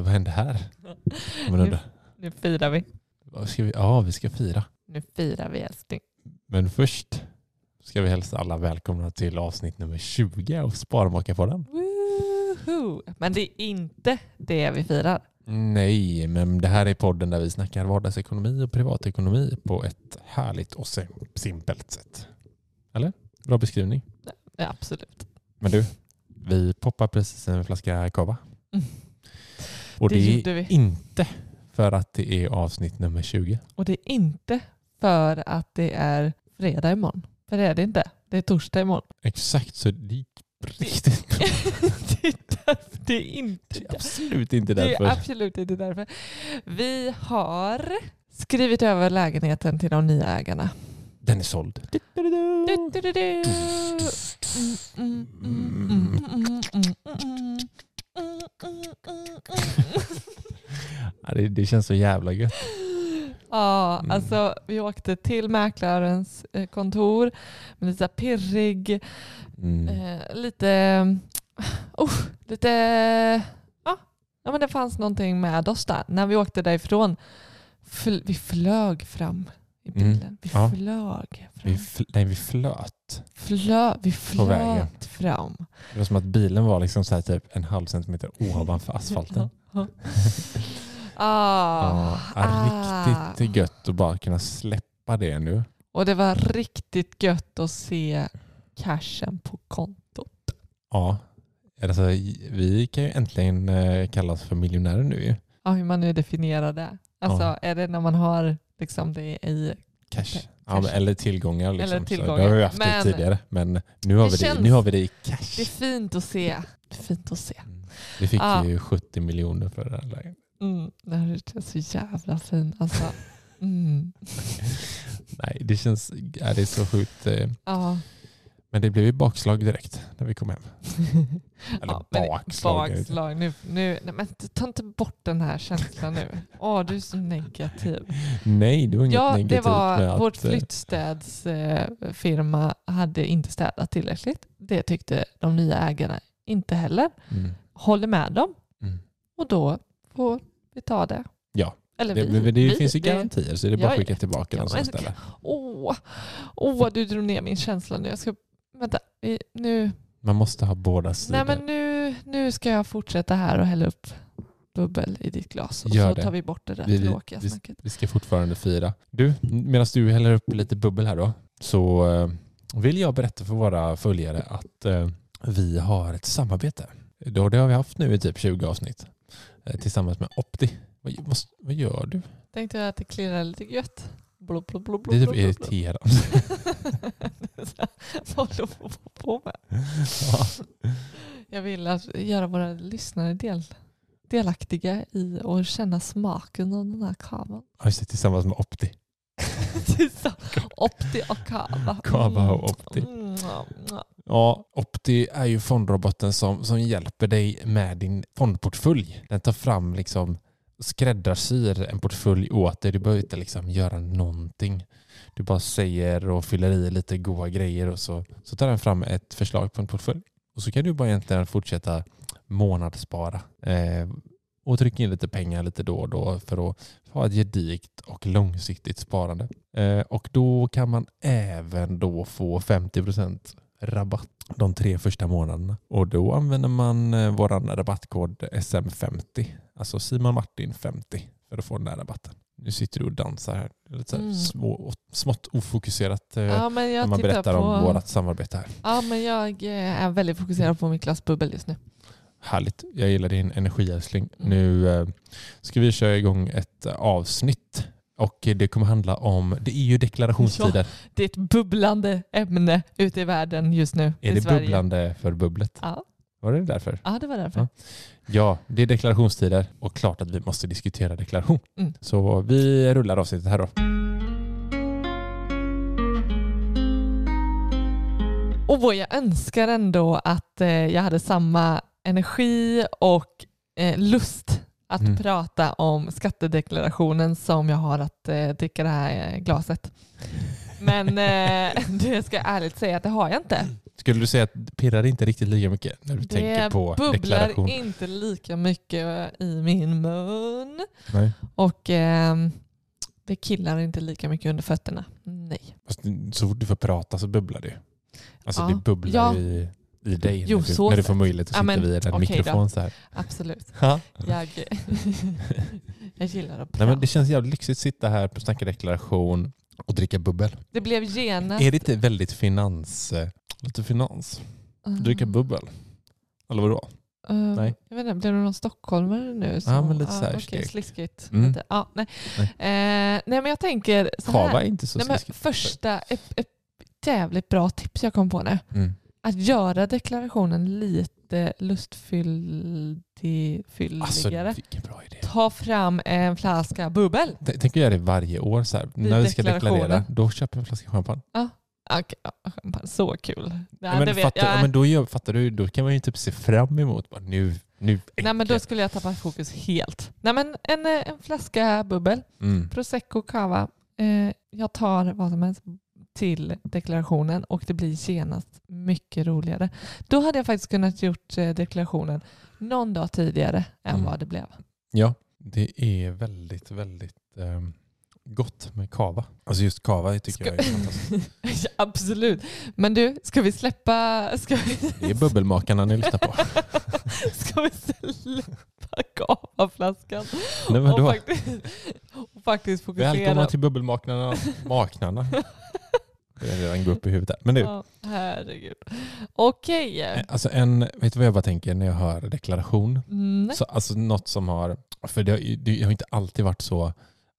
Vad, hände här? Men undrar, nu firar vi. vad ska vi, ja, vi ska fira. Nu firar vi älskling. Men först ska vi hälsa alla välkomna till avsnitt nummer 20 av Sparmakarpodden. Woohoo! Men det är inte det vi firar. Nej, men det här är podden där vi snackar vardagsekonomi och privatekonomi på ett härligt och sim- simpelt sätt. Eller? Bra beskrivning. Ja, absolut. Men du, vi poppar precis en flaska kava. Mm. Och Det det, gjorde är vi. inte för att det är avsnitt nummer 20. Och det är inte för att det är fredag imorgon. För det är det inte. Det är torsdag imorgon. Exakt, så det gick riktigt det är därför. Det är inte Det är absolut inte Det därför. är absolut inte därför. Vi har skrivit över lägenheten till de nya ägarna. Den är såld ja, det, det, känns så jävla gött. Ja, mm. alltså vi åkte till mäklarens eh, kontor. Men lite pirrig, mm. eh, lite... Oh, lite ja, ja, men det fanns någonting med oss där. När vi åkte därifrån, fl vi flög fram i Mm, bilen. Vi ja. flög fram. Vi, fl- nej, vi flöt. Flö, vi vägen. flöt fram. Det var som att bilen var liksom så här typ en halv centimeter ovanför asfalten. Ah, Ja, ja, riktigt gött att bara kunna släppa det nu. Och det var riktigt gött att se cashen på kontot. Ja, alltså, vi kan ju äntligen eh, kalla oss för miljonärer nu. Ja, hur man nu definierar det. Alltså, Ja. är det när man har liksom det i... Cash. Ja, men, cash. eller tillgångar. Liksom. Eller Så tillgångar. det har vi haft Men- det tidigare. Men nu har, vi det, känns- nu har vi det i Det är cash. fint att se. Det är fint att se. Mm. Vi fick Ja. ju 70 miljoner för det här läget. Mm, är så jävla fint. Alltså, mm. Nej, det känns ja, det är så sjukt. eh, ja. Men det blev ju bakslag direkt när vi kom hem. Eller Ja, bakslag. bakslag. Nu, nu, nej, men ta inte bort den här känslan nu. Åh, du är så negativ. Nej, det var inget Ja, det negativt var med vårt att... eh, flyttstädsfirma hade inte städat tillräckligt. Det tyckte de nya ägarna inte heller. Mm, Håller med dem mm. och då får vi ta det. Ja, Eller Det, vi, men det vi, finns ju det- garantier så det är bara att skicka tillbaka den som ställer. Åh, åh, du drog ner min känsla nu. Jag ska, vänta, nu, Man måste ha båda sidor. nej, men nu, nu ska jag fortsätta här och hälla upp bubbel i ditt glas. Och Gör så det. tar vi bort det där Vi- tråkiga vi- snacket. Vi ska fortfarande fira. Du, medan du häller upp lite bubbel här då, så eh, vill jag berätta för våra följare att eh, vi har ett samarbete. Då, det har vi haft nu i typ 20 avsnitt eh, tillsammans med Opti. Vad, vad, vad gör du? Tänkte jag att det klirrar lite gött. Blub, blub, blub, Det är typ irriterande. Vad håller du på med? Ja. Jag vill att göra våra lyssnare del, delaktiga i och känna smaken av den här kavan. Ja, just det, tillsammans med Opti. Opti och kava. Kava och Opti. Mm, ja. Ja, Opti är ju fondroboten som, som hjälper dig med din fondportfölj. Den tar fram liksom skräddarsyr en portfölj åt dig. Du behöver inte liksom göra någonting. Du bara säger och fyller i lite goda grejer och så, så tar den fram ett förslag på en portfölj. Och så kan du bara egentligen fortsätta månadsspara eh, och trycka in lite pengar lite då och då för att ha ett gedigt och långsiktigt sparande. Eh, och då kan man även då få 50% rabatt de tre första månaderna. Och då använder man eh, våran rabattkod SM50, alltså Simon Martin 50 för att få den där rabatten. Nu sitter du och dansar här. Lite Mm. små, smått ofokuserat eh, Ja, men när man berättar på... om vårt samarbete här. Ja, men jag eh, är väldigt fokuserad på min klassbubbel just nu. Härligt. Jag gillar din energiälskling. Mm. Nu ska vi köra igång ett avsnitt och det kommer handla om, det är ju deklarationstider. Det är ett bubblande ämne ute i världen just nu är det Sverige. bubblande för bubblet? Ja, Var det därför? ja, det var därför. Ja. Ja, det är deklarationstider och klart att vi måste diskutera deklaration. Mm. Så vi rullar avsnittet här då. Och jag önskar ändå att eh, jag hade samma energi och eh, lust att Mm. prata om skattedeklarationen som jag har att eh, dricka det här eh, glaset. Men eh, det ska jag ärligt säga att det har jag inte. Skulle du säga att det pirrar inte riktigt lika mycket när du tänker Det på bubblar deklaration? inte lika mycket i min mun. Nej. Och ehm, det killar inte lika mycket under fötterna. Nej. Så fort du får prata så bubblar det. Alltså Ja. det bubblar Ja. i, i dig Jo, när, du, när du får möjlighet att sitta men, vid en då. mikrofon så här. Absolut. Ja. Jag, jag gillar att prata. Nej, men det känns jävligt lyxigt att sitta här och snacka deklaration och dricka bubbel. Det blev genast... Är det inte väldigt finans... Lite finans? Dricka bubbel? Eller vadå? Uh, Nej. Jag vet inte, blev du någon stockholmare nu? Ja, men lite okej, skrek. sliskigt. Mm. Lite. Ja, nej. Nej. Eh, nej, men jag tänker så Kava här. är inte så Nej, sliskigt. första, ett, ett jävligt bra tips jag kom på nu. Mm. Att göra deklarationen lite lustfylligare. Alltså vilken bra idé. Ta fram en flaska bubbel. Tänk att göra det varje år. Så här. När vi ska deklarera, då köper vi en flaska champagne. Ja, champagne. så kul. Ja, men vet fattar, ja, men då, gör, fattar du, då kan man ju typ se fram emot bara, nu, nu Nej men då skulle jag tappa fokus helt. Nej men en, eh, en flaska bubbel, mm. prosecco, cava. Eh, jag tar vad som helst till deklarationen och det blir genast mycket roligare. Då hade jag faktiskt kunnat gjort eh, deklarationen någon dag tidigare än Mm. vad det blev. Ja, det är väldigt, väldigt ehm, gott med kava. Alltså just kava tycker Ska- jag är fantastiskt. Ja, Absolut. Men du, ska vi släppa... Ska vi, Det är bubbelmakarna ni lyssnar på. ska vi släppa cavaflaskan Nej, men och, faktiskt, och faktiskt fokusera... välkomna till bubbelmakarna. Maknarna. Det är redan gå upp i huvudet. Men du, Ja, herregud. Okej. eh, alltså en, vet du vad jag bara tänker när jag hör deklaration? Mm. Så, alltså något som har, för det, har det har inte alltid varit så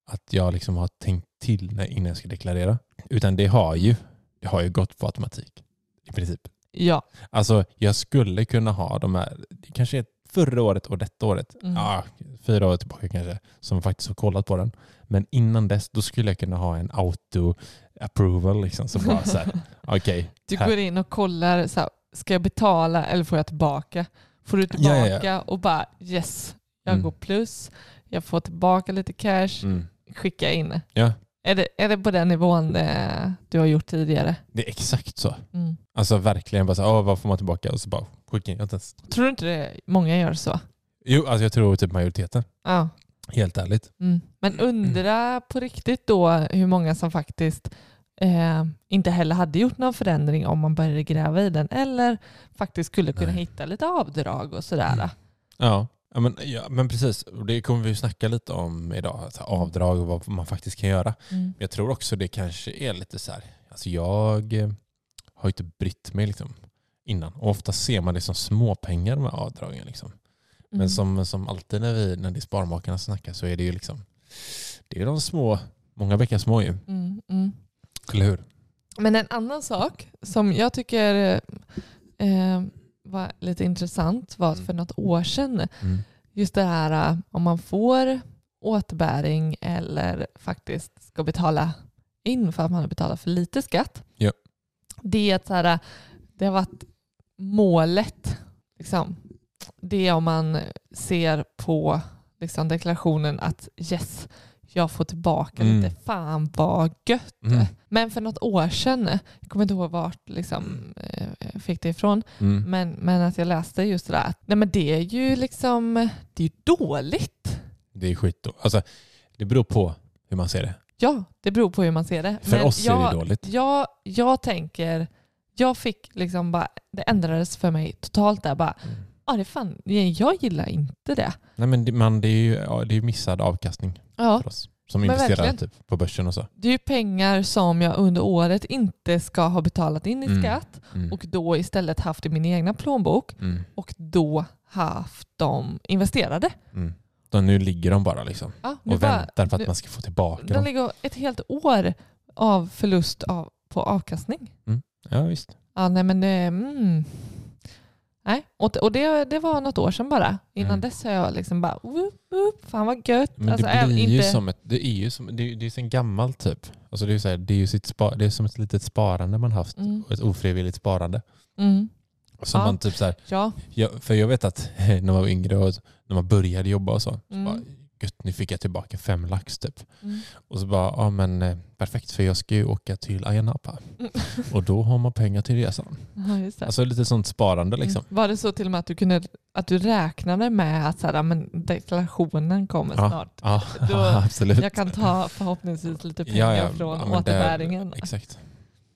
att jag liksom har tänkt till när, innan jag ska deklarera. Utan det har ju, det har ju gått på automatik i princip. Ja. Alltså jag skulle kunna ha de här, det kanske är förra året och detta året, Mm. ja, fyra år tillbaka kanske, som faktiskt har kollat på den. Men innan dess, då skulle jag kunna ha en auto-approval. Liksom, så bara så här, okej. Du här. går in och kollar, så här, ska jag betala eller får jag tillbaka? Får du tillbaka ja, ja. och bara yes, jag Mm. går plus, jag får tillbaka lite cash, Mm. skicka in. Ja, Är det, är det på den nivån eh, du har gjort tidigare? det är exakt så. Mm. Alltså verkligen bara så här, "Åh, vad får man tillbaka? Och så bara skicka in. Tror du inte det många gör så? Jo, alltså jag tror typ majoriteten. Ja. Helt ärligt. Mm. Men undra på riktigt då hur många som faktiskt eh, inte heller hade gjort någon förändring om man började gräva i den eller faktiskt skulle kunna Nej. hitta lite avdrag och sådär. Mm. Ja. Ja men, ja, men precis. Det kommer vi snacka lite om idag. Alltså avdrag och vad man faktiskt kan göra. Mm. Jag tror också det kanske är lite så här. Alltså jag eh, har inte brytt mig liksom innan. Och ofta ser man det som småpengar med avdragen. Liksom. Men Mm. som, som alltid när, vi, när det är Sparmakarna snackar så är det ju liksom det är de små, många bäckar små ju. Mm, mm. Eller hur? Men en annan sak som jag tycker eh, var lite intressant var för något år sedan, Mm. just det här eh, om man får återbäring eller faktiskt ska betala in för att man har betalat för lite skatt. Ja. Det är att så här, det har varit målet. Liksom. Det är om man ser på liksom, deklarationen att yes, jag får tillbaka Mm. lite. Fan vad gött. Mm. Men för något år sedan, jag kommer inte ihåg vart liksom, eh, jag fick det ifrån, Mm. men, men att jag läste just det där. att, Nej men det är ju liksom, det är dåligt. Det är skit då. Alltså, det beror på hur man ser det. Ja, det beror på hur man ser det. För oss är det jag, dåligt. Jag, jag tänker, jag fick liksom bara, det ändrades för mig totalt där bara, Mm. Ja det fan, jag gillar inte det. Nej, men det, man, det är ju ja, det är missad avkastning Ja, för oss som Men investerar verkligen. typ, på börsen och så. det är ju pengar som jag under året inte ska ha betalat in i Mm. skatt Mm. och då istället haft i min egna plånbok Mm. och då haft dem investerade. Mm. Så nu ligger de bara liksom Ja, och bara- väntar på att nu- man ska få tillbaka De dem. ligger ett helt år av förlust av, på avkastning. Ja, visst. Ja, nej men det, mm. Nej, och, och det, det var något år sedan bara. Innan Mm. dess har jag liksom bara, whoop, whoop, fan vad gött. Men Alltså, det blir ju inte, som ett, det är ju som, det är, det är sen gammalt typ. Alltså det är så här, det är ju sitt spa, det är som ett litet sparande man haft. Mm. Ett ofrivilligt sparande. Mm. Som Ja. man typ så här, Ja. jag, för jag vet att när man var yngre och när man började jobba och så, så Mm. bara, gött nu fick jag tillbaka fem lax typ. Mm. Och så bara, ja men eh, perfekt för jag ska ju åka till Ayia Napa. Mm. Och då har man pengar till resan. Ja. Alltså lite sånt sparande liksom. Mm. Var det så till och med att du, kunde, att du räknade med att så här, men deklarationen kommer Ja. snart? Ja, Då- absolut. Jag kan ta förhoppningsvis lite pengar Ja, från återbäringen. Exakt.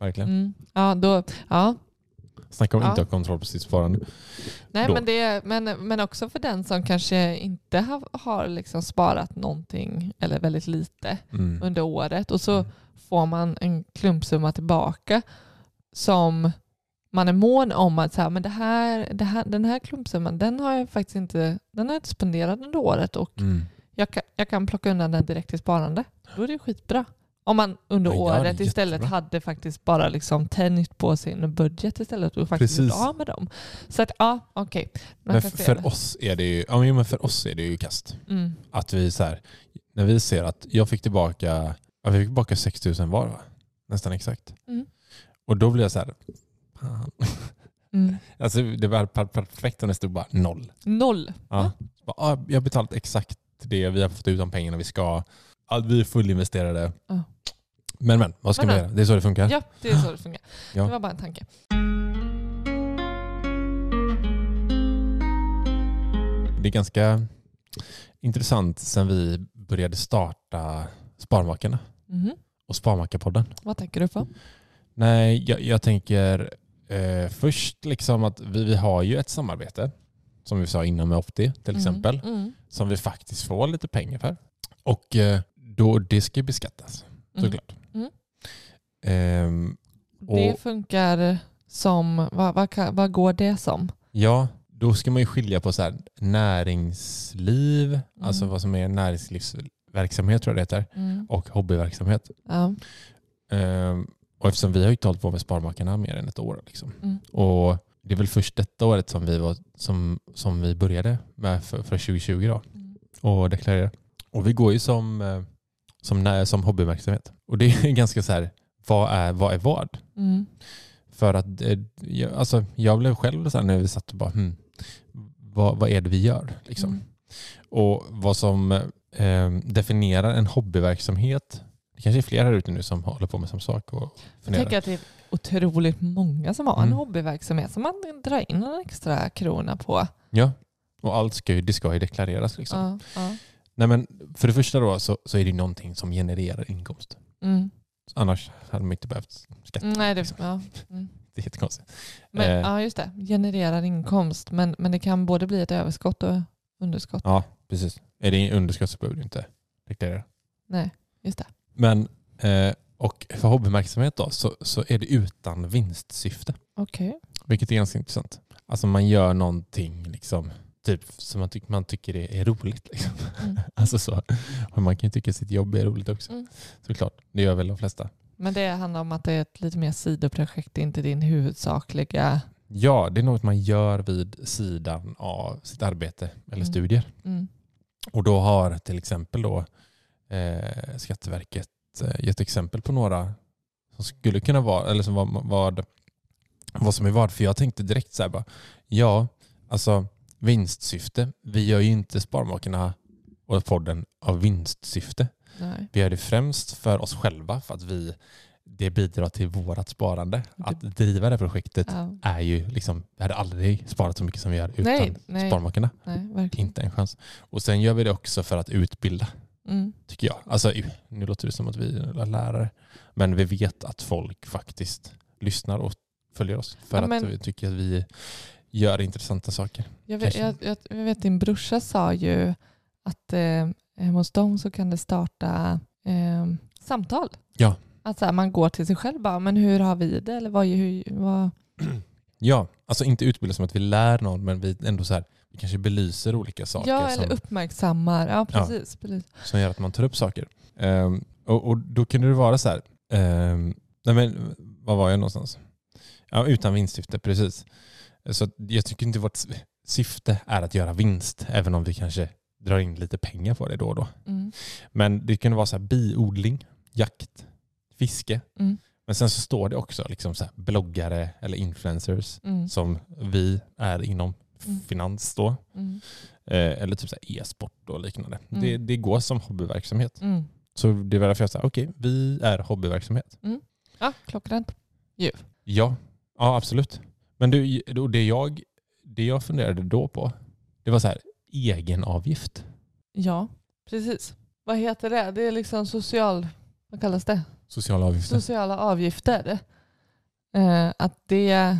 Verkligen. Mm. Ja, då, ja. Snacka om Ja. inte ha kontroll på sitt sparande. Nej, Då. men, det, men, men också för den som kanske inte har, har liksom sparat någonting eller väldigt lite Mm. under året och så Mm. får man en klumpsumma tillbaka som man är mån om att så här, men det här, det här, den här klumpsumman den har jag faktiskt inte, den har inte spenderat under året och Mm. jag kan, jag kan plocka undan den direkt i sparande. Då är det skitbra. Om man under Ja, året istället jättebra. hade faktiskt bara liksom tänjt på sin budget istället och faktiskt Precis. gjort av med dem. Så att ja, okej. Man Men för, det. oss är det ju, ja, men för oss är det ju kast. Mm. Att vi så här, när vi ser att jag fick tillbaka, ja, vi fick tillbaka 6 000 var va? Nästan exakt. Mm. Och då blir jag så här, fan. Mm. Alltså det var per- perfekt om det stod bara noll. Noll. Ja. Ja, jag har betalat exakt det vi har fått ut de pengarna vi ska. Allt, vi är fullinvesterade. Ja. Men men, vad ska Men, man göra? Det är så det funkar. Ja, det är så det fungerar. Ja. Det var bara en tanke. Det är ganska intressant sen vi började starta Sparmakarna Mhm. och Sparmakarpodden. Vad tänker du på? Nej, jag, jag tänker eh, först liksom att vi, vi har ju ett samarbete som vi sa innan med Opti till exempel. Mm. Mm. som vi faktiskt får lite pengar för. Och eh, då, det ska ju beskattas Mm. såklart. Mm. Ehm, Det funkar som, vad, vad, vad går det som? ja, då ska man ju skilja på så här, näringsliv, alltså Mm. vad som är näringslivsverksamhet tror jag det heter, Mm. och hobbyverksamhet. Ja. Ehm, och eftersom vi har ju hållit på med Sparmakarna mer än ett år. Liksom. Mm. Och det är väl först detta året som vi, var, som, som vi började med för, för 2020 då, Mm. och deklarera. Och vi går ju som, eh, som, som hobbyverksamhet. Och det är ganska så här, vad är vad? Är vad? Mm. För att eh, jag, alltså, jag blev själv så här när vi satt och bara, hmm, vad, vad är det vi gör? Liksom. Mm. Och vad som eh, definierar en hobbyverksamhet, det kanske är fler här ute nu som håller på med samma sak och Jag funderar. tänker att det är otroligt många som har en Mm. hobbyverksamhet som man drar in en extra krona på. Ja, och allt ska ju, det ska ju deklareras. Liksom. Ja, ja. Nej, men för det första då så, så är det någonting som genererar inkomst. Mm. Annars hade man inte behövt skatta. Nej, det, ja. mm. Det är jättekonstigt. Men, Eh. ja, just det. Genererar inkomst. Men, men det kan både bli ett överskott och underskott. Ja, precis. Är det underskott så behöver du inte deklarera. Nej, just det. Men, eh, och för hobbyverksamhet då så, så är det utan vinstsyfte. Okej. Vilket är ganska intressant. Alltså man gör någonting liksom, typ, som man, tyck, man tycker är, är roligt. Liksom. Mm. alltså så. Och man kan ju tycka sitt jobb är roligt också. Mm. Såklart, det gör väl de flesta. Men det handlar om att det är ett lite mer sidoprojekt, inte din huvudsakliga... Ja, det är något man gör vid sidan av sitt arbete eller Mm. studier. Mm. Och då har till exempel då eh, Skatteverket eh, gett exempel på några som skulle kunna vara, eller som vad, vad, vad som är vad. För jag tänkte direkt så här bara, ja, alltså vinstsyfte. Vi gör ju inte Sparmakarna och podden av vinstsyfte. Nej. Vi gör det främst för oss själva för att vi, det bidrar till vårt sparande. Att driva det projektet Ja. är ju liksom, vi hade aldrig sparat så mycket som vi gör utan Nej, nej. Sparmakarna. Nej. Inte en chans. Och sen gör vi det också för att utbilda, Mm. tycker jag. Alltså, nu låter det som att vi är lärare, men vi vet att folk faktiskt lyssnar och följer oss för Ja, men- att vi tycker att vi gör intressanta saker. Jag, vet, jag, jag, jag vet din brorsa sa ju att eh, hemma hos dem så kan det starta eh, samtal. Ja. Att så här, man går till sig själv bara, men hur har vi det? Eller vad, hur, vad? Ja, alltså inte utbilda som att vi lär någon, men vi ändå så här, vi kanske belyser olika saker Ja, eller som, uppmärksammar. Ja, precis. precis. som gör att man tar upp saker. Ehm, och, och då kunde det vara så här, ehm, nej men var var jag någonstans? Ja, utan vinstsyfte, precis. Så jag tycker inte vårt syfte är att göra vinst, även om vi kanske drar in lite pengar på det då och då. Mm. Men det kunde vara så här biodling, jakt, fiske. Mm. Men sen så står det också liksom så bloggare eller influencers Mm. som vi är inom Mm. finans då. Mm. Eh, eller typ e-sport och liknande. Mm. Det, det går som hobbyverksamhet. Så det var därför jag sa, okej, vi är hobbyverksamhet. Ja, klockrent. Ja, ja absolut. Men du, det, jag, det jag funderade då på, det var så här, egenavgift. Ja, precis. Vad heter det? Det är liksom social... Vad kallas det? Sociala avgifter. Sociala avgifter. Eh, att det är,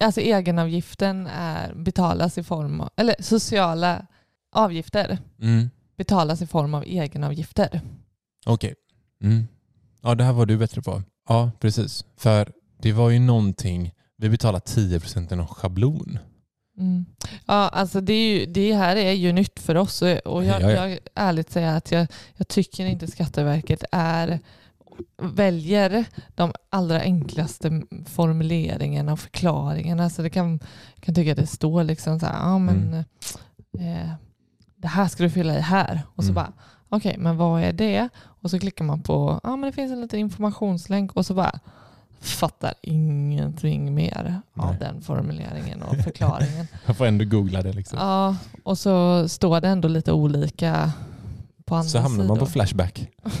alltså egenavgiften är, betalas i form av, eller sociala avgifter Mm. betalas i form av egenavgifter. Okej. Mm. Ja, det här var du bättre på. Ja, precis. För det var ju någonting, vi betalar 10% i någon schablon. Mm. Ja, alltså det, är ju, det här är ju nytt för oss och jag, Ja, ja. jag ärligt säger att jag, jag tycker inte Skatteverket är väljer de allra enklaste formuleringarna och förklaringarna. Så det kan, kan tycka att det står liksom så här, ja men eh, det här ska du fylla i här. Och så Mm. bara, okej men vad är det? Och så klickar man på, ja men det finns en liten informationslänk och så bara fattar ingenting mer av Nej. den formuleringen och förklaringen. Jag får ändå googla det liksom. ja, och så står det ändå lite olika på andra Så hamnar man på sidor. Flashback.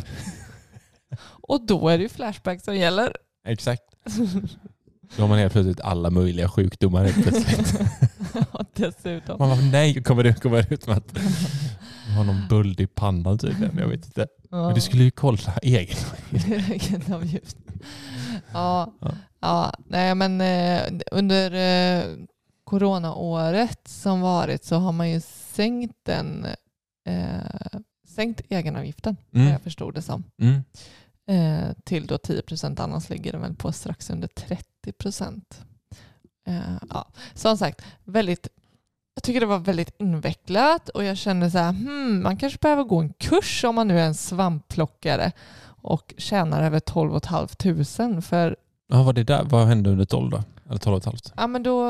Och då är det ju Flashback som gäller. Exakt. Då har man helt plötsligt alla möjliga sjukdomar helt plötsligt. Ja, Dessutom. Man bara, nej, kommer det det ut med att man har någon buld i pannan tydligen. Jag vet inte. Ja. Men du skulle ju kolla egen. Egenavgift. Ja, Ja. ja. nej men eh, under eh, coronaåret som varit så har man ju sänkt den eh, sänkt egenavgiften, Mm. jag förstod det som, Mm. eh, till då 10 procent. Annars ligger den väl på strax under 30 procent. Eh, ja. Som sagt, väldigt jag tycker det var väldigt invecklat och jag kände så här, hmm, man kanske behöver gå en kurs om man nu är en svampplockare och tjänar över 12 500 för Ja, vad, det där, vad hände under 12 då? Eller 12 och ett halvt? ja, men då,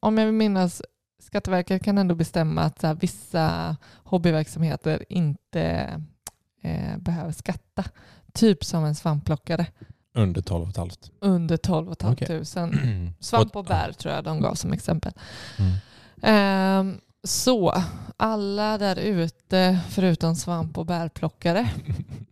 om jag vill minnas, Skatteverket kan ändå bestämma att här, vissa hobbyverksamheter inte eh, behöver skatta. Typ som en svampplockare Under 12 och ett halvt. under 12 Okej. 500. Svamp och bär tror jag de gav som exempel. Mm. Ehm, så alla där ute förutom svamp och bärplockare.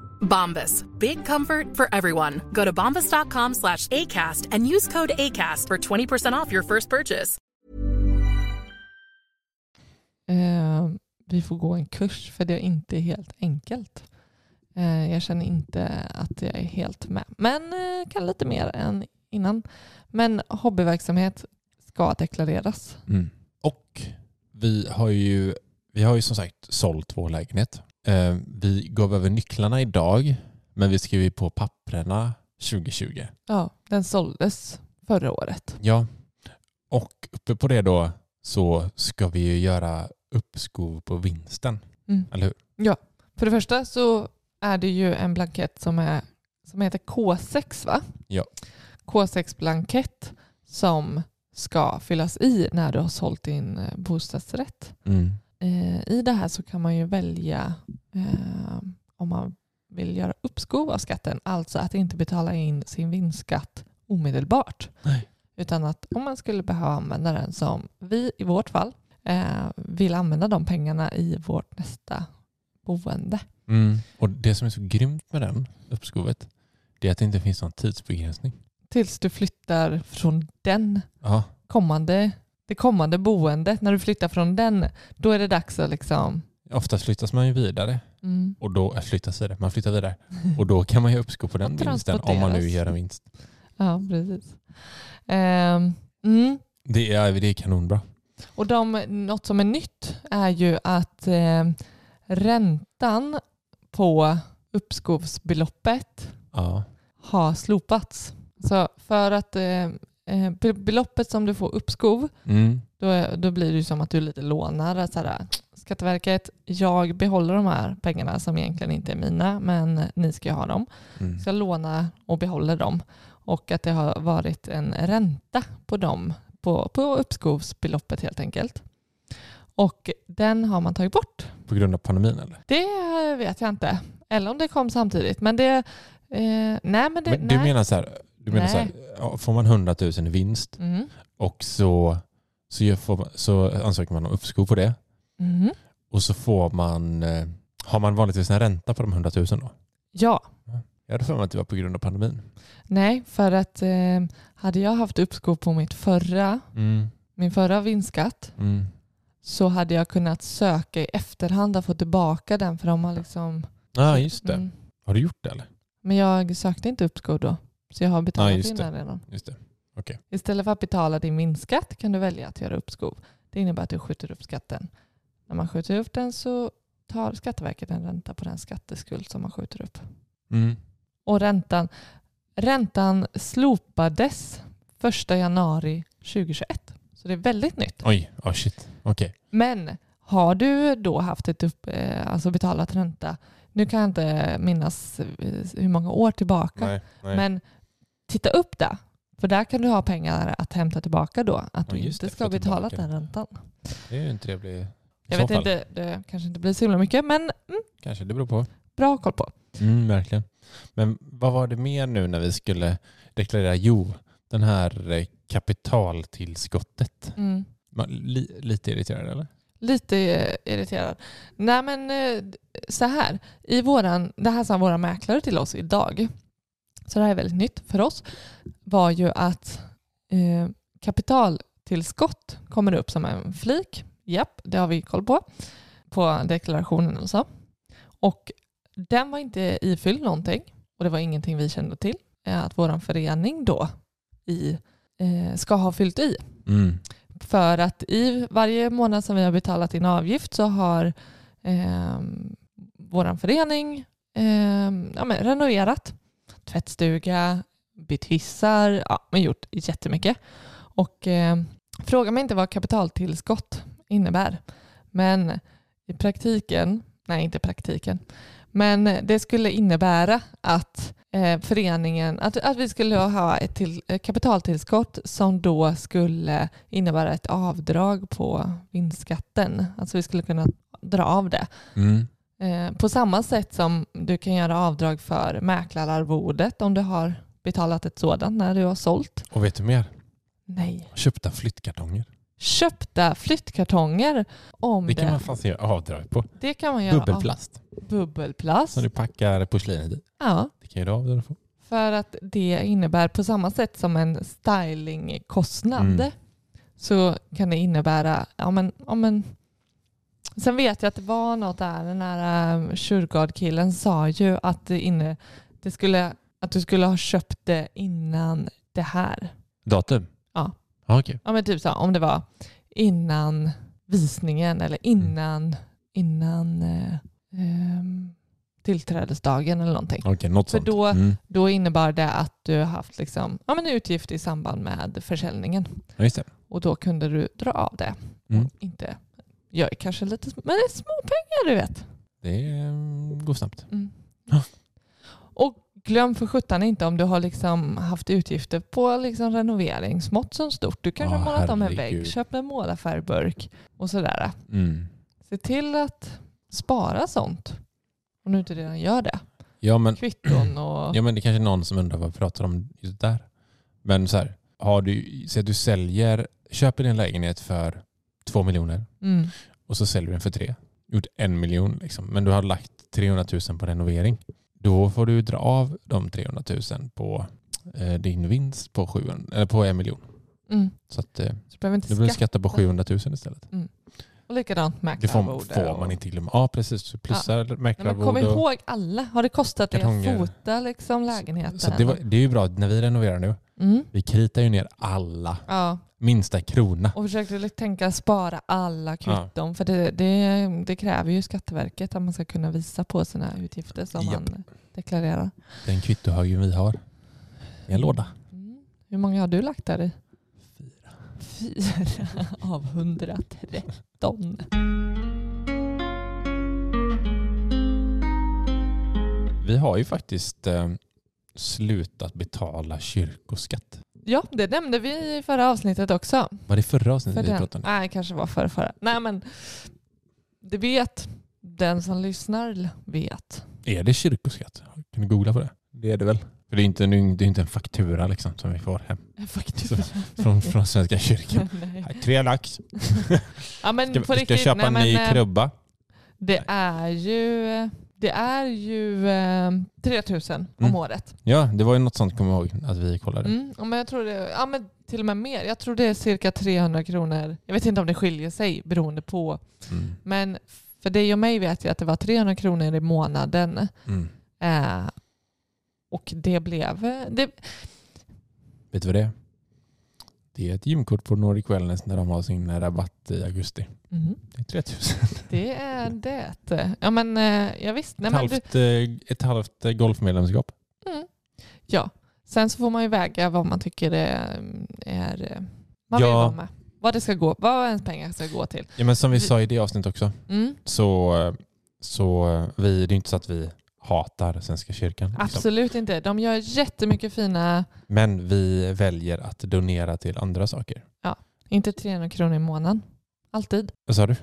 Bombas. Big comfort for everyone. Go to bombas.com slash ACAST and use code ACAST for 20% off your first purchase. Eh, vi får gå en kurs för det är inte helt enkelt. Eh, jag känner inte att jag är helt med. Men eh, kan lite mer än innan. Men hobbyverksamhet ska deklareras. Mm. Och vi har ju, vi har ju som sagt sålt vår lägenhet. Eh, vi gav över nycklarna idag, men vi skrev ju på papperna 2020. Ja, den såldes förra året. Ja, och uppe på det då så ska vi ju göra uppskov på vinsten, Mm. eller hur? Ja, för det första så är det ju en blankett som, är, som heter K6 va? Ja. K6-blankett som ska fyllas i när du har sålt din eh, bostadsrätt. Mm. Eh, I det här så kan man ju välja eh, om man vill göra uppskov av skatten, alltså att inte betala in sin vinstskatt omedelbart. Nej. Utan att om man skulle behöva använda den som vi i vårt fall eh, vill använda de pengarna i vårt nästa boende. Mm. Och det som är så grymt med den uppskovet, det är att det inte finns någon tidsbegränsning. Tills du flyttar från den Ja, kommande, det kommande boendet. När du flyttar från den, då är det dags att liksom... oftast flyttas man ju vidare Mm. och då äh, flyttas vidare. Man flyttar vidare och då kan man ju uppskov på den vinsten om man nu gör en vinst. Ja, precis. Ehm, mm. Det är, det är kanonbra. Och de, något som är nytt är ju att eh, räntan på uppskovsbeloppet Ja. har slopats. Så för att eh, eh, be- beloppet som du får uppskov, Mm. då, då blir det ju som att du lite lånar. Så här, Skatteverket, jag behåller de här pengarna som egentligen inte är mina, men ni ska ha dem. Mm. Så jag lånar och behåller dem. Och att det har varit en ränta på dem, på, på uppskovsbeloppet helt enkelt. Och den har man tagit bort. På grund av pandemin eller? Det vet jag inte. Eller om det kom samtidigt. Men det... Eh, nej, men det... Men du nej. menar så här, du menar så här får man 100 000 i vinst Mm. och så, så, gör- man, så ansöker man om uppskov på det Mm. och så får man, eh, har man vanligtvis en ränta på de 100 000 då? Ja. Jag hade för mig att det var på grund av pandemin. Nej, för att eh, hade jag haft uppskov på mitt förra, Mm. min förra vinstskatt Mm. så hade jag kunnat söka i efterhand och få tillbaka den för de har liksom... Ja, just det. Mm. Har du gjort det eller? Men jag sökte inte uppskov då. Så jag har betalat just in den redan. Just det. Okej. Istället för att betala din vinstskatt kan du välja att göra uppskov. Det innebär att du skjuter upp skatten. När man skjuter upp den så tar Skatteverket en ränta på den skatteskuld som man skjuter upp. Mm. Och räntan, räntan slopades 1 januari 2021. Så det är väldigt nytt. Oj, oh shit. Okej. Men har du då haft ett upp, eh, alltså betalat ränta, nu kan jag inte minnas eh, hur många år tillbaka, Nej, nej. men titta upp det. För där kan du ha pengar att hämta tillbaka då, att du inte ska ha betalat den räntan. Det är ju en trevlig... Jag vet fall. inte, det kanske inte blir så himla mycket, men mm, Kanske, det beror på. bra koll på. Mm, verkligen. Men vad var det mer nu när vi skulle deklarera? Jo, den här eh, kapitaltillskottet. Mm. Li, lite irriterad eller? Lite eh, irriterad. Nej men eh, så här, i våran, det här sa våra mäklare till oss idag, så det här är väldigt nytt för oss, var ju att eh, kapitaltillskott kommer upp som en flik. Japp, det har vi koll på, på deklarationen alltså. Och den var inte ifylld någonting och det var ingenting vi kände till eh, att våran förening då i, eh, ska ha fyllt i. Mm. För att i varje månad som vi har betalat in avgift så har eh, vår förening eh, ja, men renoverat tvättstuga, bytt hissar, ja, men gjort jättemycket. Och eh, fråga mig inte vad kapitaltillskott innebär. Men i praktiken, nej inte praktiken, men det skulle innebära att eh, föreningen, att, att vi skulle ha ett till, eh, kapitaltillskott som då skulle innebära ett avdrag på vinstskatten. Alltså vi skulle kunna dra av det. Mm. Eh, på samma sätt som du kan göra avdrag för mäklararvodet om du har betalat ett sådant när du har sålt. Och vet du mer? Nej. Köpta flyttkartonger. Köpta flyttkartonger om Det kan man fan göra avdrag på. det kan man göra. Bubbelplast. Av bubbelplast. Som du packar porslinet i. Ja, Det kan ju du avdrag på. för att det innebär på samma sätt som en stylingkostnad Mm. så kan det innebära, ja men, ja men Sen vet jag att det var något där, den här um, Shurgard-killen sa ju att, det inne, det skulle, att du skulle ha köpt det innan det här. Datum? Ja. Ja, okej. Ja men typ så, om det var innan visningen eller innan, innan eh, ehm, tillträdesdagen eller någonting. Något För sånt. då, Mm. då innebar det att du haft liksom, ja, men utgift i samband med försäljningen. Ja. Och då kunde du dra av det. Mm. Och inte, jag är kanske lite, men det är små pengar du vet. Det mm, går snabbt. Mm. Och glöm för sjutton inte om du har liksom haft utgifter på liksom renovering, smått som stort. Du kanske har målat om en vägg, köpt en målarfärgburk och sådär. Mm. Se till att spara sånt. Om du inte redan gör det. Ja, men, Kvitton och... ja, men det är kanske är någon som undrar vad vi pratar om just där. Men så här, har du, så att du säljer, köper din lägenhet för två miljoner Mm. och så säljer du den för tre. Gjort en miljon liksom. Men du har lagt 300 000 på renovering. Då får du dra av de 300 000 på eh, din vinst på, 700, eller på en miljon. Mm. Så att eh, Så du behöver skatta. skatta på 700 000 istället. Och likadant Det får, man inte glömma. Ja precis, så plussar Nej, men kom ihåg alla. Har det kostat dig att fota liksom lägenheten? Så det, var, det är ju bra när vi renoverar nu. Mm. Vi kritar ju ner alla. Ja, Minsta krona. och försökte tänka spara alla kvitton. För det, det, det kräver ju Skatteverket att man ska kunna visa på sina utgifter som Japp. man deklarerar. Den kvittohögen vi har. I en låda. Mm. Hur många har du lagt där i? Fyra av 113. Vi har ju faktiskt eh, slutat betala kyrkoskatt. Ja, det nämnde vi i förra avsnittet också. Var det förra avsnittet För vi pratade om? nej, kanske var förra, förra. Nej, men det vet den som lyssnar vet. Är det kyrkoskatt? Kan du googla på det? Det är det väl? För det är inte, en- det är inte en faktura liksom som vi får hem En faktura. från, från Svenska kyrkan. Nej. Tre lax. Ja, men Ska, på ska riktigt, köpa nej, en ny eh, krubba? Det är ju, det är ju eh, 3000 om Mm. året. Ja, det var ju något sånt kommer jag ihåg att vi kollade. Mm. Men jag tror det, ja, men till och med mer. Jag tror det är cirka 300 kronor. Jag vet inte om det skiljer sig beroende på. Mm. Men för dig och mig vet jag att det var 300 kronor i månaden. Mm. Eh, och det blev... eh, Det, Vet du vad det är? Det är ett gymkort på Nordic Wellness när de har sin rabatt i augusti. Mhm. Det är 3000. det är det. Ja men eh, ja, visst. Nej, Ett men du, halvt, eh, ett halvt eh, golfmedlemskap. mm. Ja. Sen så får man ju väga vad man tycker är, är eh, man Ja. vill vara med. Vad det ska gå, vad ens pengar ska gå till. Ja, men som vi sa i det avsnittet också, Mm. så, eh, så eh, vi, det är inte så att vi hatar Svenska kyrkan. liksom. Absolut inte. De gör jättemycket fina, Men vi väljer att donera till andra saker. inte 300 kronor i månaden. Alltid. Vad sa du?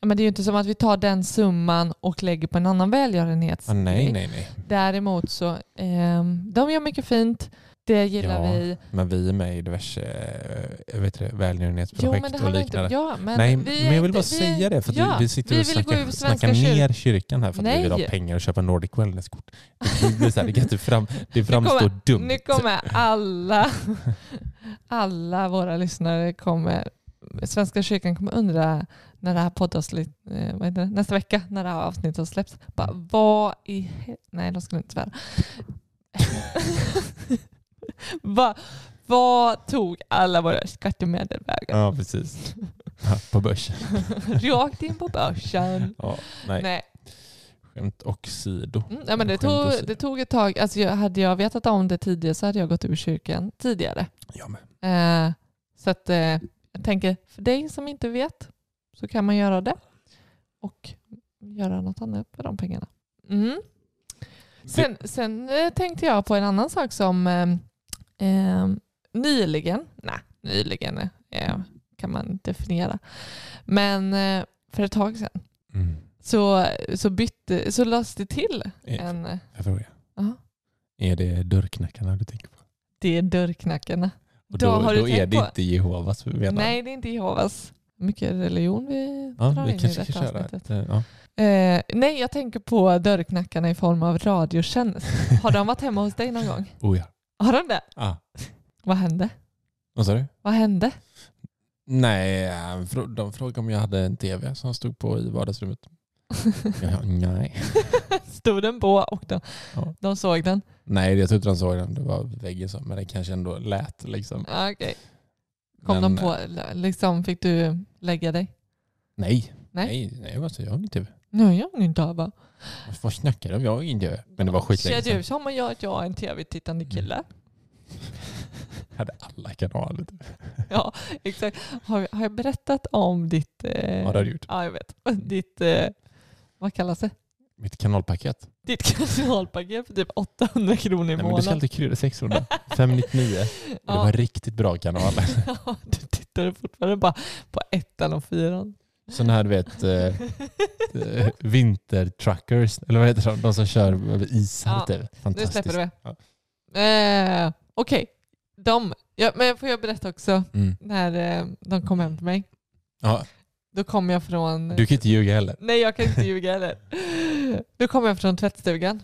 Ja, Men det är ju inte som att vi tar den summan och lägger på en annan välgörenhets. Ah, nej, nej, nej. Däremot så, ehm, de gör mycket fint. Det gillar Ja, vi. Men vi är med i diverse eh, vet välgörenhetsprojekt och inte liknande. Ja, men nej, vi men jag vill inte- bara säga det för vi, vi sitter vi och snackar, snackar ner kyrkan här för att vi vill ha Nej. pengar och köpa Nordic Wellness-kort. Det, blir så här, det, fram, det framstår kommer, dumt. Nu kommer alla, alla våra lyssnare kommer, Svenska kyrkan kommer undra när det här poddavsnitt, eh, nästa vecka när det här avsnittet släpps. Bara, vad i Nej, de skulle inte svära. Va, vad tog alla våra skattemedel vägen? Ja, precis. Ja, på börsen. Rakt in på börsen. Ja, nej. Nej. Skämt och sido. Mm, ja, men det, Skämt tog, åsido. det tog ett tag. Alltså, jag, hade jag vetat om det tidigare så hade jag gått ur kyrkan tidigare. Jag med. Eh, så att, eh, jag tänker, för dig som inte vet så kan man göra det och göra något annat för de pengarna. Mm. Sen, sen eh, tänkte jag på en annan sak som eh, nyligen, nej nyligen eh, kan man definiera, men eh, för ett tag sedan Mm. så, så, bytte, så lades det till Eh, en, eh, Jag frågar. Ja. Är det dörrknackarna du tänker på? det är dörrknackarna. Och Då då, har du då är tänkt det på- inte Jehovas vi? Nej, det är inte Jehovas. Mycket religion vi Ja, drar vi in i kanske detta ska köra avsnittet. ett, eh, ja. Eh, nej, jag tänker på dörrknackarna i form av radiotjänst. Har de varit hemma hos dig någon gång? Oh ja. Har de det? Ah. Vad hände? Vad sa du? Vad hände? Nej, eh, de frågade om jag hade en tv som stod på i vardagsrummet. Ja, nej. Stod den på och de, Ja. de såg den? nej, jag tror inte de såg den. Det var väggen så. Men det kanske ändå lät liksom. Ja, Okej. Kom Men, de på, liksom fick du lägga dig? Nej. Nej. Nej, nej alltså, jag har ingen tv. Nej, jag har inte öva. Vad snackar du om? Jag har ingen tv. Men det var skitlänge Ser sedan. du som jag att jag är en tv-tittande kille? Jag hade alla kanaler. Ja, exakt. Har, har jag berättat om ditt... Eh, Ja, det har du gjort. Ja, jag vet. Ditt, eh, vad kallas det? Mitt kanalpaket. Ditt kanalpaket för typ 800 kronor i Nej, men du ska månaden. alltid krydda 600. 599. Det Ja. var en riktigt bra kanal. Ja, du tittade fortfarande bara på ettan och fyran. Sån här du vet eh, eh, vintertruckers, eller vad heter de? De som kör över isar. Ja, typ. Nu Fantastiskt. släpper du det. Ja. Eh, Okej, de. Ja, men får jag berätta också Mm. när eh, de kom hem till mig. Ja, Då kom jag från... du kan inte ljuga heller. Nej, jag kan inte ljuga heller. Då kom jag från tvättstugan.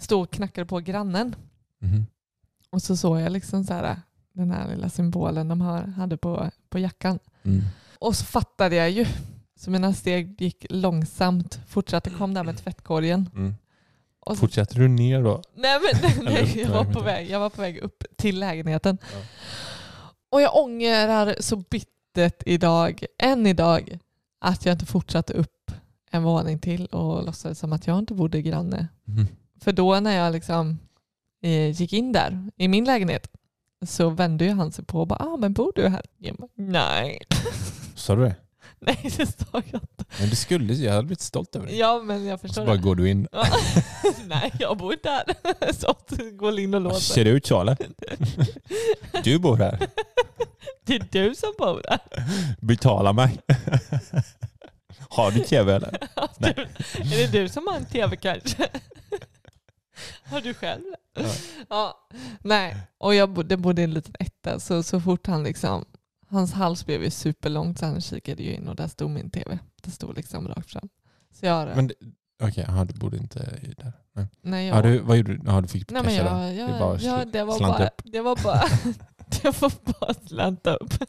Stod och knackade på grannen. Mhm. Och så såg jag liksom så här, den här lilla symbolen de hade på, på jackan. Mm. Och så fattade jag ju. Så mina steg gick långsamt. Fortsatte kom där med tvättkorgen. Mm. Så, Fortsätter du ner då? nej, men, nej, jag, var på väg, jag var på väg upp till lägenheten. Ja. Och jag ångrar så bittert idag, än idag, att jag inte fortsatte upp en våning till och låtsades som att jag inte bodde granne. Mhm. För då när jag liksom eh, gick in där i min lägenhet så vände ju han sig på och bara, ah, men bor du här? Jag bara, nej. Sa du det? nej, det sa jag inte. Men du skulle, jag hade blivit stolt över dig. Ja, men jag Och så förstår bara det. går du in. Ja. nej, jag bor inte här. så gå in och lås. Ser det ut så eller? Du bor här. Det är du som bor där. Betala mig. Har du tv eller? Nej. Du, är det du som har en tv kanske? Har du själv det? Ja. Ja. Nej, och jag bodde, bodde i en liten etta så, så fort han liksom, hans hals blev ju superlångt så han kikade ju in och där stod min tv. Det stod liksom rakt fram. Så jag, Men det- Okej, okay, du bodde inte där. Nej. nej, jag, Ja, du, vad gjorde du? Ja, du fick nej men jag, där. jag, Det bara ja, det var bara, upp. det var bara, det var bara slanta upp.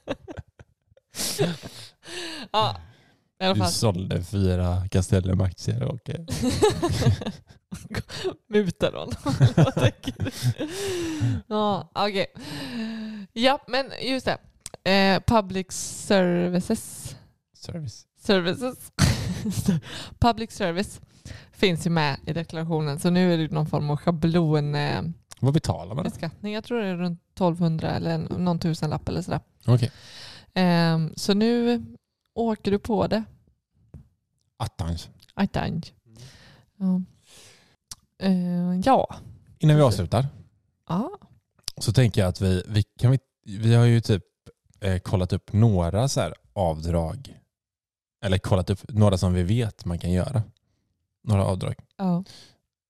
ja, i alla Du fall. sålde fyra Castellum-aktier och eh, Mutar honom. Du? ja, okej. Ja, men just det. Eh, public services. service. services. public service finns ju med i deklarationen. Så nu är det någon form av schablonbeskattning. Vad betalar man? då? Jag tror det är runt 1200 eller någon tusenlapp eller sådär. Okej. Ehm, så nu åker du på det. Attans. Attans. Ja. Eh, ja. Innan vi avslutar Ja. så tänker jag att vi, vi, kan vi, vi har ju typ eh, kollat upp några så här avdrag. Eller kollat upp några som vi vet man kan göra. Några avdrag. ja.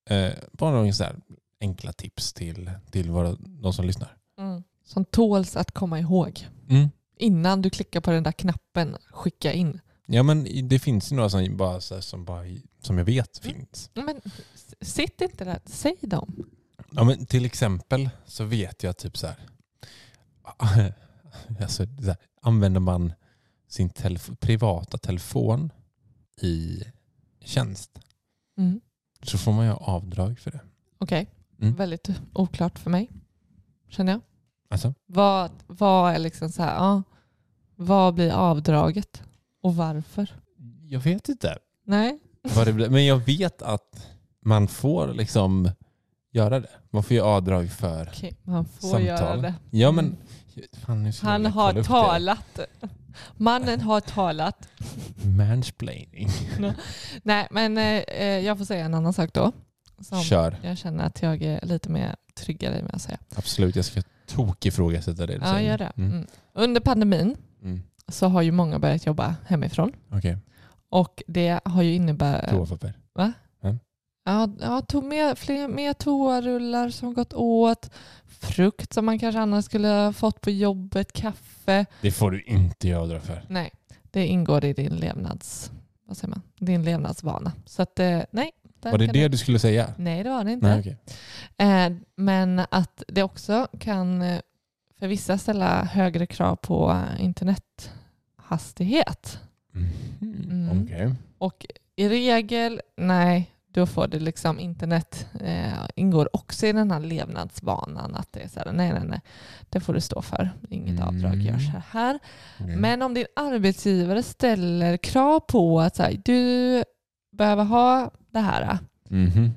Eh, bara några så här enkla tips till, till våra, de som lyssnar. Mm. Som tåls att komma ihåg. Mm. Innan du klickar på den där knappen skicka in. Ja men det finns ju några som, bara, här, som, bara, som jag vet finns. Men sitt inte där, säg dem. Ja, men till exempel så vet jag typ så här, alltså, så här använder man sin telef- privata telefon i tjänst Mm. så får man ju avdrag för det. Okej, Mm. väldigt oklart för mig. Känner jag. Alltså, Vad, vad är liksom så här, ja, vad blir avdraget och varför? jag vet inte Nej, vad det blir, men jag vet att man får liksom göra det. Man får ju avdrag för okej, man får samtal. göra det. Ja men, Mm. Fan, Han har det. talat. Mannen har talat. Mansplaining. Nej, men eh, jag får säga en annan sak då. som Kör. jag känner att jag är lite mer tryggare med att säga. Absolut, jag ska tokifrågasätta det du Ja, säger. gör det. Mm. Mm. Under pandemin Mm. så har ju många börjat jobba hemifrån. Okej, Och det har ju innebär... toapapper. Ja, ja tog med, fler, mer toarullar som gått åt, frukt som man kanske annars skulle ha fått på jobbet, kaffe. Det får du inte göra för. Nej, det ingår i din levnads... Vad säger man? Din levnadsvana. Så att, eh, nej. Var det det du skulle säga? Nej, det var det inte. Nej, okej. Eh, men att det också kan eh, för vissa ställa högre krav på internethastighet. Mhm, Mm. Okej. Och i regel, nej, då får det liksom internet eh, ingår också i den här levnadsvanan att det är så här, nej, nej, nej, det får du stå för. Inget Mm. avdrag görs här. här. Okej. Men om din arbetsgivare ställer krav på att så här, du behöver ha det här Mhm.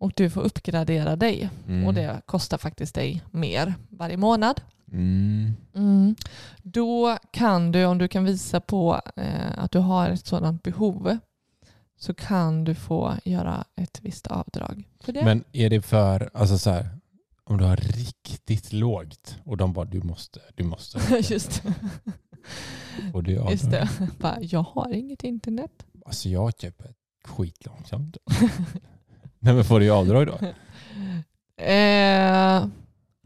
och du får uppgradera dig Mm. och det kostar faktiskt dig mer varje månad. Mm. Mm. Då kan du, om du kan visa på eh, att du har ett sådant behov, så kan du få göra ett visst avdrag för det. Men är det för, alltså så här, om du har riktigt lågt och de bara du måste, du måste. Just det. Och det är. Just det. Bara, jag har inget internet. Alltså jag köper skitlångsamt. Nej men får du avdrag då? Eh,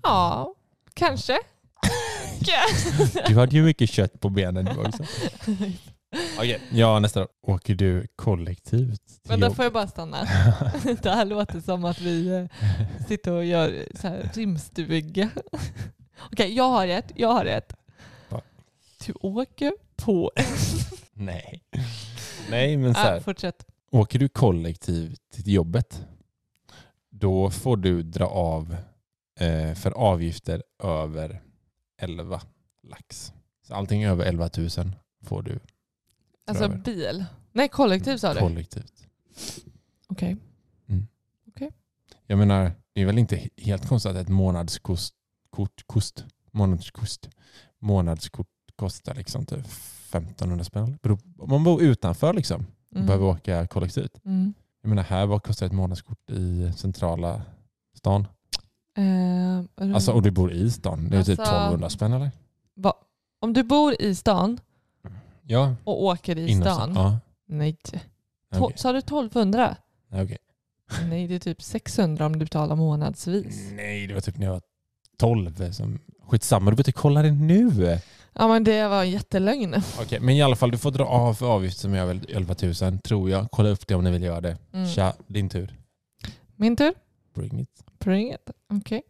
ja, kanske. Du hade ju mycket kött på benen du också. Okej, ja nästa då. Åker du kollektivt till Men där jobb? får jag bara stanna. Det här låter som att vi eh, sitter och gör så här rimstuga. Okej, jag har ett. Jag har. Va? Du åker på... Nej. Nej men så Ah, här, fortsätt. åker du kollektivt till jobbet då får du dra av eh, för avgifter över 11 lax. Så allting över 11 000 får du Alltså över. bil. Nej, kollektiv sa du? kollektivt. Okej. Jag menar, det är väl inte he- helt konstigt att ett månadskort, kort, kost, månadskost, månadskort kostar liksom typ 1500 spänn. Om man bor utanför liksom och Mm. behöver åka kollektivt. Mm. Jag menar här, vad kostar ett månadskort i centrala stan? Eh, Alltså och du bor i stan, det är typ Alltså- 1200 spänn eller? va? Om du bor i stan Ja, och åker i stan. Ja, Nej. okej. To- Sa du 1200? Nej, okej. Nej, det är typ 600 om du betalar månadsvis. Nej, det var typ när jag var 12. Som... Skitsamma, du behöver inte kolla det nu. Ja, men det var en jättelögn. Okej, men i alla fall, du får dra av för avgift som är väl 11 000, tror jag. Kolla upp det om ni vill göra det. Mm. Tja, din tur. Min tur. Bring it. Bring it. Okej.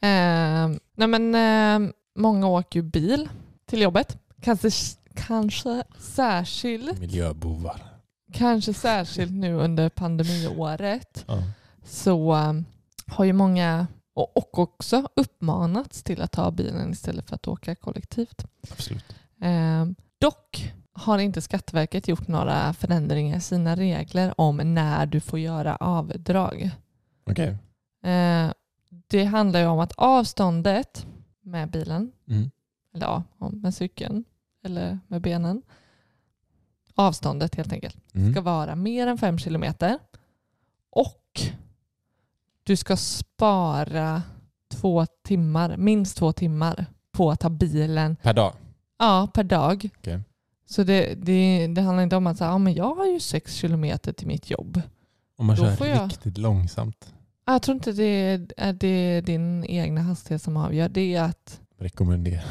Ehm, nej men ehm, många åker ju bil till jobbet. Kanske, kanske särskilt Miljöbovar. Kanske särskilt nu under pandemiåret Ja. så um, har ju många och, och också uppmanats till att ta bilen istället för att åka kollektivt. Absolut. Ehm, dock har inte Skatteverket gjort några förändringar i sina regler om när du får göra avdrag. Okej. Ehm, det handlar ju om att avståndet med bilen, Mm. eller ja, med cykeln eller med benen, avståndet helt enkelt, Mm. ska vara mer än fem kilometer och du ska spara två timmar, minst två timmar på att ta bilen Per dag? ja, per dag. Okej. Så det, det, det handlar inte om att säga, ja, men jag har ju sex kilometer till mitt jobb. Om man Då kör jag- riktigt långsamt. Jag tror inte det är det är din egna hastighet som avgör. Det är att Rekommenderar.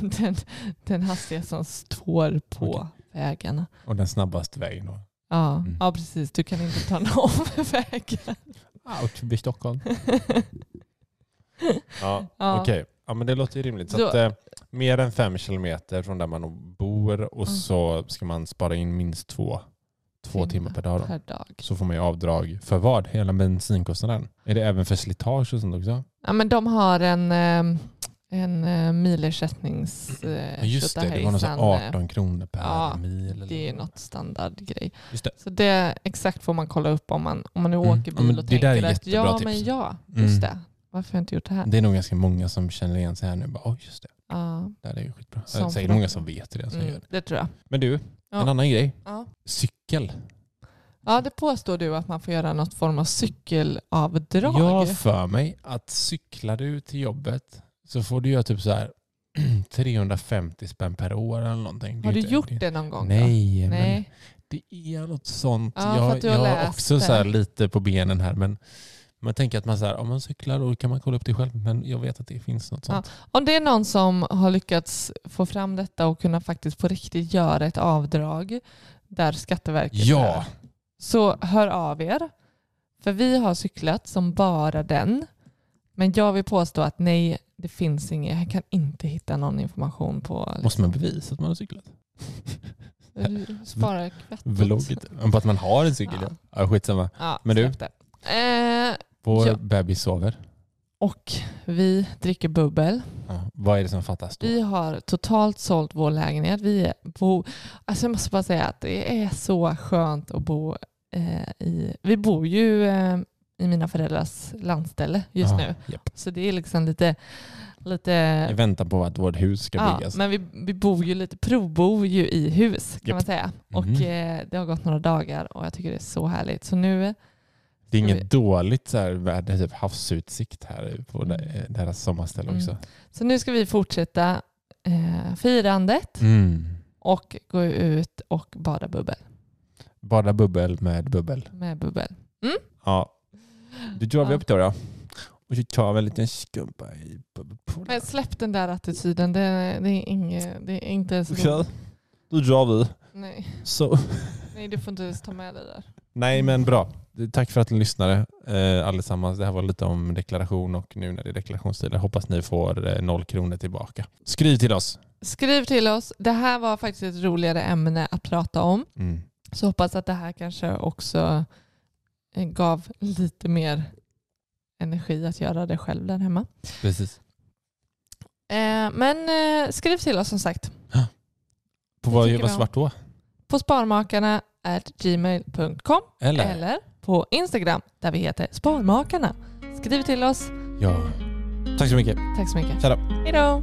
den, den hastighet som står på Okej. vägarna. Och den snabbaste vägen då? Ja, Mm. ja, precis. Du kan inte ta någon vägen. Out förbi Stockholm. Ja, Ja. okej. Ja, men det låter ju rimligt. Så Så- att, eh, mer än fem kilometer från där man bor och Mm. så ska man spara in minst två, två timmar per dag. Per dag. Så får man ju avdrag för vad? Hela bensinkostnaden? Är det även för slitage och sånt också? Ja, men de har en, eh, en eh, milersättnings... Ja, just det, det var något så tjotahejsan, eh, 18 kronor per ja, mil. Eller Det är något. standardgrej. Just det. Så det exakt får man kolla upp om man, om man nu Mm. åker Ja, men bil och det tänker att ja, tips. men ja, Mm. just det. Varför har jag inte gjort det här? Det är nog ganska många som känner igen sig här nu. Bara, Oj, just det. Ja, Det är ju skitbra. Som Det är säkert många som vet det. Som gör mm, det. det tror jag. Men du, Ja. en annan grej. Ja. Cykel. Ja, det påstår du att man får göra något form av cykelavdrag. Jag för mig att cyklar du till jobbet så får du göra typ så här 350 spänn per år eller någonting. har du inte- gjort det någon gång? då? Nej, men Nej. det är något sånt. Ja, jag jag har också så här det. lite på benen här men man tänker att man så här, om man cyklar då kan man kolla upp det själv men jag vet att det finns något sånt. Om det är någon som har lyckats få fram detta och kunna faktiskt på riktigt göra ett avdrag där Skatteverket Ja. är, så hör av er. För vi har cyklat som bara den. Men jag vill påstå att nej, det finns inget. Jag kan inte hitta någon information på... Måste man bevisa att man har cyklat? liksom, spara kvittot. Vlogget? På att man har en cykel? Ja. Ja, skitsamma. Ja, Men du. Eh, vår Ja. bebis sover. och vi dricker bubbel. Ja. Vad är det som fattas då? Vi har totalt sålt vår lägenhet. Vi bo, alltså jag måste bara säga att det är så skönt att bo eh, i... Vi bor ju eh, i mina föräldrars landställe just Ja, nu. japp. Så det är liksom lite... lite I väntan på att vårt hus ska ja, byggas. men vi, vi bor ju lite, provbor ju i hus kan Japp. man säga. Och Mhm. eh, det har gått några dagar och jag tycker det är så härligt. Så nu... det är inget vi- dåligt så här, väder, typ havsutsikt här på de- deras sommarställe Mm. också. Så nu ska vi fortsätta eh, firandet Mm. och gå ut och bada bubbel Bada bubbel med bubbel. med bubbel. Ja. Då drar vi upp då, då. Och så tar vi en liten skumpa i. Men släpp den där attityden. Det, det, är, inget, det är inte så Okej, då drar vi. Nej. Så. Nej, du får inte ens ta med dig där. Nej men bra. Tack för att ni lyssnade eh, allesammans. Det här var lite om deklaration och nu när det är deklarationstider hoppas ni får eh, noll kronor tillbaka. Skriv till oss. Skriv till oss. Det här var faktiskt ett roligare ämne att prata om. Mm. Så hoppas att det här kanske också gav lite mer energi att göra det själv där hemma. Precis. Eh, men eh, skriv till oss som sagt. På vad, om. svart då? På sparmakarna gmail.com Eller? eller på Instagram där vi heter Sparmakarna. Skriv till oss. Ja. Tack så mycket. Tack så mycket. Hej då!